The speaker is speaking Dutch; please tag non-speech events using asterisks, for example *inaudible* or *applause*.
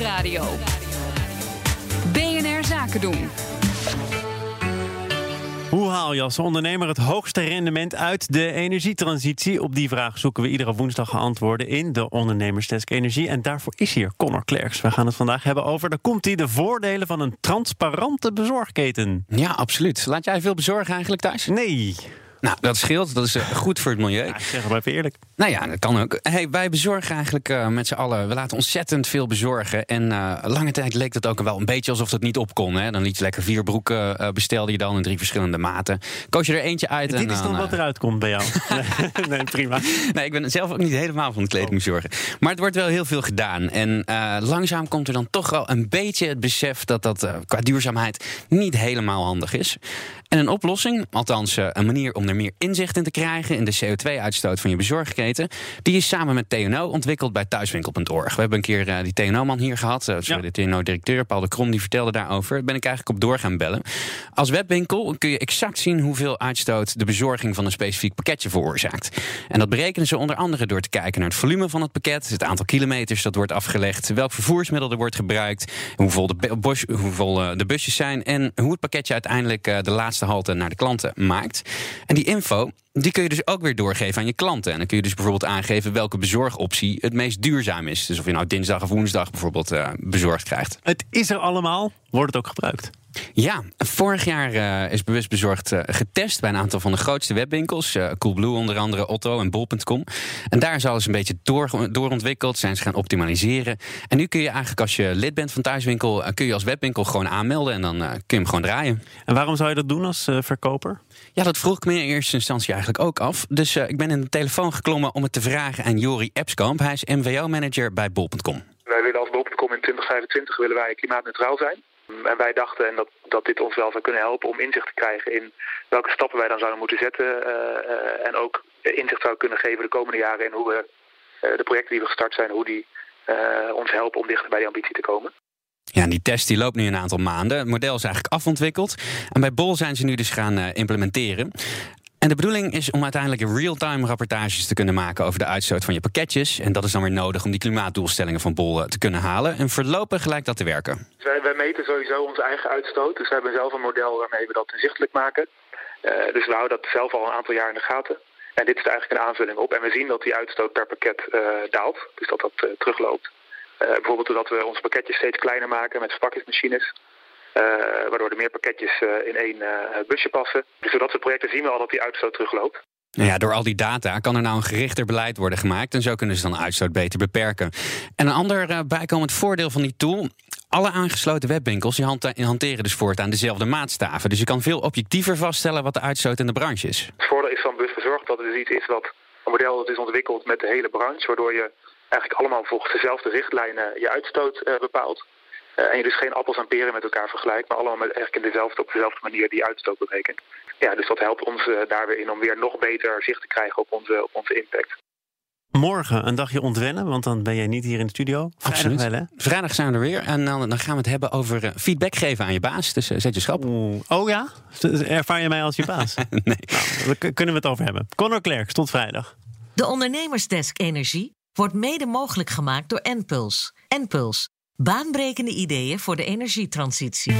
Nieuwsradio. BNR Zaken doen. Hoe haal je als ondernemer het hoogste rendement uit de energietransitie? Op die vraag zoeken we iedere woensdag antwoorden in de Ondernemersdesk Energie. En daarvoor is hier Connor Klerks. We gaan het vandaag hebben over, daar komt hij, de voordelen van een transparante bezorgketen. Ja, absoluut. Laat jij veel bezorgen eigenlijk thuis? Nee. Nou, dat scheelt. Dat is eh, goed voor het milieu. Ja, ik zeg het maar even eerlijk. Nou ja, dat kan ook. Hey, wij bezorgen eigenlijk uh, met z'n allen. We laten ontzettend veel bezorgen. En uh, lange tijd leek dat ook wel een beetje alsof dat niet op kon. Hè? Dan liet je lekker vier broeken, uh, bestelde je dan in drie verschillende maten. Koos je er eentje uit. Dit en, is dan wat eruit komt bij jou. *laughs* nee, prima. Nee, ik ben zelf ook niet helemaal van de kleding bezorgen. Maar het wordt wel heel veel gedaan. En langzaam komt er dan toch wel een beetje het besef dat dat qua duurzaamheid niet helemaal handig is. En een oplossing, althans een manier om er meer inzicht in te krijgen in de CO2-uitstoot van je bezorgketen, die is samen met TNO ontwikkeld bij thuiswinkel.org. We hebben een keer uh, die TNO-man hier gehad, uh, sorry, ja. de TNO-directeur Paul de Krom, die vertelde daarover. Daar ben ik eigenlijk op door gaan bellen. Als webwinkel kun je exact zien hoeveel uitstoot de bezorging van een specifiek pakketje veroorzaakt. En dat berekenen ze onder andere door te kijken naar het volume van het pakket, het aantal kilometers dat wordt afgelegd, welk vervoersmiddel er wordt gebruikt, hoeveel de, hoeveel, uh, de busjes zijn en hoe het pakketje uiteindelijk de laatste halte naar de klanten maakt. En die info die kun je dus ook weer doorgeven aan je klanten. En dan kun je dus bijvoorbeeld aangeven welke bezorgoptie het meest duurzaam is. Dus of je nou dinsdag of woensdag bijvoorbeeld uh, bezorgd krijgt. Het is er allemaal. Wordt het ook gebruikt? Ja, vorig jaar uh, is bewust bezorgd uh, getest bij een aantal van de grootste webwinkels. Uh, Coolblue onder andere, Otto en Bol.com. En daar is alles een beetje door, doorontwikkeld, zijn ze gaan optimaliseren. En nu kun je eigenlijk als je lid bent van Thuiswinkel, kun je als webwinkel gewoon aanmelden en dan kun je hem gewoon draaien. En waarom zou je dat doen als verkoper? Ja, dat vroeg ik me in eerste instantie eigenlijk ook af. Dus ik ben in de telefoon geklommen om het te vragen aan Jori Epskamp. Hij is MWO-manager bij Bol.com. Wij willen als Bol.com in 2025 willen wij klimaatneutraal zijn. En wij dachten en dat, dat dit ons wel zou kunnen helpen om inzicht te krijgen in welke stappen wij dan zouden moeten zetten. Uh, uh, en ook inzicht zou kunnen geven de komende jaren in hoe we uh, de projecten die we gestart zijn, hoe die ons helpen om dichter bij die ambitie te komen. Ja, en die test die loopt nu een aantal maanden. Het model is eigenlijk afontwikkeld. En bij Bol zijn ze nu dus gaan implementeren. En de bedoeling is om uiteindelijk real-time rapportages te kunnen maken over de uitstoot van je pakketjes. En dat is dan weer nodig om die klimaatdoelstellingen van Bol te kunnen halen. En voorlopig gelijk dat te werken. Wij, wij, meten sowieso onze eigen uitstoot. Dus we hebben zelf een model waarmee we dat inzichtelijk maken. Uh, dus we houden dat zelf al een aantal jaar in de gaten. En dit is eigenlijk een aanvulling op. En we zien dat die uitstoot per pakket uh, daalt. Dus dat dat terugloopt. bijvoorbeeld doordat we onze pakketjes steeds kleiner maken met verpakkingsmachines. Uh, waardoor er meer pakketjes uh, in één uh, busje passen. Dus door dat soort projecten zien we al dat die uitstoot terugloopt. Nou ja, door al die data kan er nou een gerichter beleid worden gemaakt. En zo kunnen ze dan uitstoot beter beperken. En een ander bijkomend voordeel van die tool. Alle aangesloten webwinkels die hanteren dus voortaan dezelfde maatstaven. Dus je kan veel objectiever vaststellen wat de uitstoot in de branche is. Het voordeel is van bewust dat het dus iets is wat een model dat is ontwikkeld met de hele branche. Waardoor je eigenlijk allemaal volgens dezelfde richtlijnen je uitstoot bepaalt. Uh, en je dus geen appels en peren met elkaar vergelijkt, maar allemaal met, eigenlijk in dezelfde, op dezelfde manier die uitstoot berekent. Ja, dus dat helpt ons uh, daar weer in om weer nog beter zicht te krijgen op onze, op onze impact. Morgen een dagje ontwennen, want dan ben jij niet hier in de studio. Vrijdag Absoluut. wel, hè? Vrijdag zijn we er weer en dan, dan gaan we het hebben over uh, feedback geven aan je baas. Dus zet je schap. Oeh. Oh ja? Ervaar je mij als je baas? *laughs* nee. Nou, daar kunnen we het over hebben. Connor Klerks, tot vrijdag. De Ondernemersdesk Energie wordt mede mogelijk gemaakt door Enpuls. Enpuls. Baanbrekende ideeën voor de energietransitie.